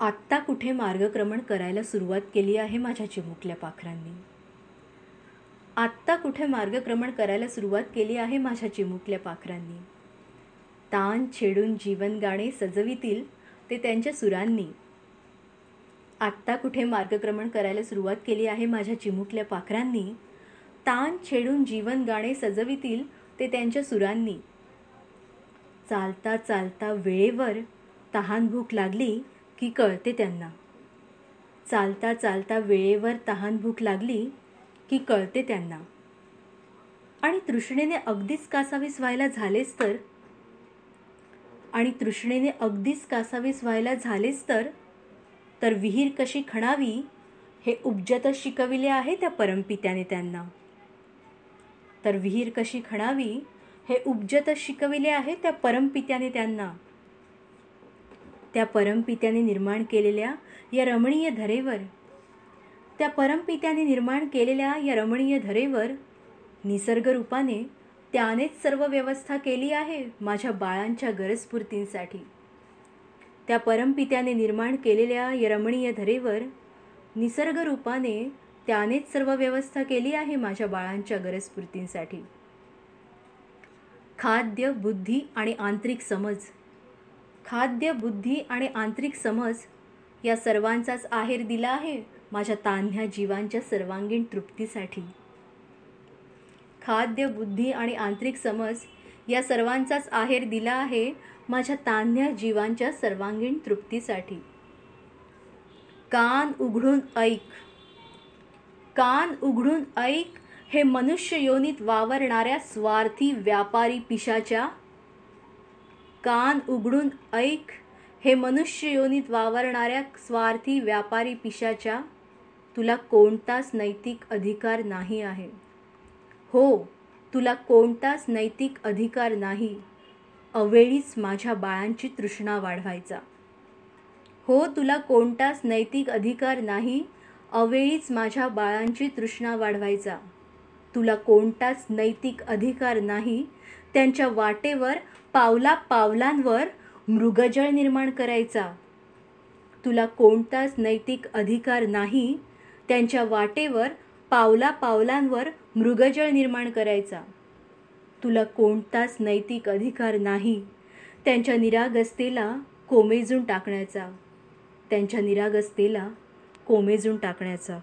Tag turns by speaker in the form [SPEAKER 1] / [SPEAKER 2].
[SPEAKER 1] आत्ता कुठे मार्गक्रमण करायला सुरुवात केली आहे माझ्या चिमुकल्या पाखरांनी? आत्ता कुठे मार्गक्रमण करायला सुरुवात केली आहे माझ्या चिमुकल्या पाखरांनी? तान छेडून जीवन गाणे सजवितील ते त्यांच्या सुरांनी. आत्ता कुठे मार्गक्रमण करायला सुरुवात केली आहे माझ्या चिमुकल्या पाखरांनी? तान छेडून जीवन गाणे सजवितील ते त्यांच्या सुरांनी. चालता चालता वेळेवर तहान भूक लागली की कळते त्यांना. चालता चालता वेळेवर तहान भूक लागली की कळते त्यांना. आणि तृष्णेने अगदीच कासावीस व्हायला झालेच तर? आणि तृष्णेने अगदीच कासावीस व्हायला झालेच तर? तर विहीर कशी खणावी हे उपजतच शिकविले आहे त्या परमपित्याने त्यांना. तर विहीर कशी खणावी हे उपजतच शिकविले आहे त्या परमपित्याने त्यांना. त्या परमपित्याने निर्माण केलेल्या या रमणीय धरेवर त्या परमपित्याने निर्माण केलेल्या या रमणीय धरेवर निसर्गरूपाने त्यानेच सर्व व्यवस्था केली आहे माझ्या बाळांच्या गरजपूर्तींसाठी. त्या परमपित्याने निर्माण केलेल्या या रमणीय धरेवर निसर्गरूपाने त्यानेच सर्व व्यवस्था केली आहे माझ्या बाळांच्या गरजपूर्तींसाठी. खाद्य बुद्धी आणि आंतरिक समज खाद्य बुद्धी आणि आंतरिक समज या सर्वांचाच आहेर दिला आहे माझ्या तान्ह्या जीवांच्या सर्वांगीण तृप्तीसाठी. खाद्य बुद्धी आणि आंतरिक समज या सर्वांचाच आहेर दिला आहे माझ्या तान्ह्या जीवांच्या सर्वांगीण तृप्तीसाठी. कान उघडून ऐक. कान उघडून ऐक हे मनुष्य योनीत वावरणाऱ्या स्वार्थी व्यापारी पिशाच्या कान उघडून ऐक. हे मनुष्य योनीत वावरणाऱ्या स्वार्थी व्यापारी पिशाच्या तुला कोणताच नैतिक अधिकार नाही आहे. हो तुला कोणताच नैतिक अधिकार नाही. अवेळीच माझ्या बाळांची तृष्णा वाढवायचा. हो तुला कोणताच नैतिक अधिकार नाही. अवेळीच माझ्या बाळांची तृष्णा वाढवायचा. तुला कोणताच नैतिक अधिकार नाही. त्यांच्या वाटेवर पावला पावलांवर मृगजळ निर्माण करायचा. तुला कोणताच नैतिक अधिकार नाही. त्यांच्या वाटेवर पावला पावलांवर मृगजळ निर्माण करायचा. तुला कोणताच नैतिक अधिकार नाही. त्यांच्या निरागस्तेला कोमेजून टाकण्याचा. त्यांच्या निरागस्तेला कोमेजून टाकण्याचा.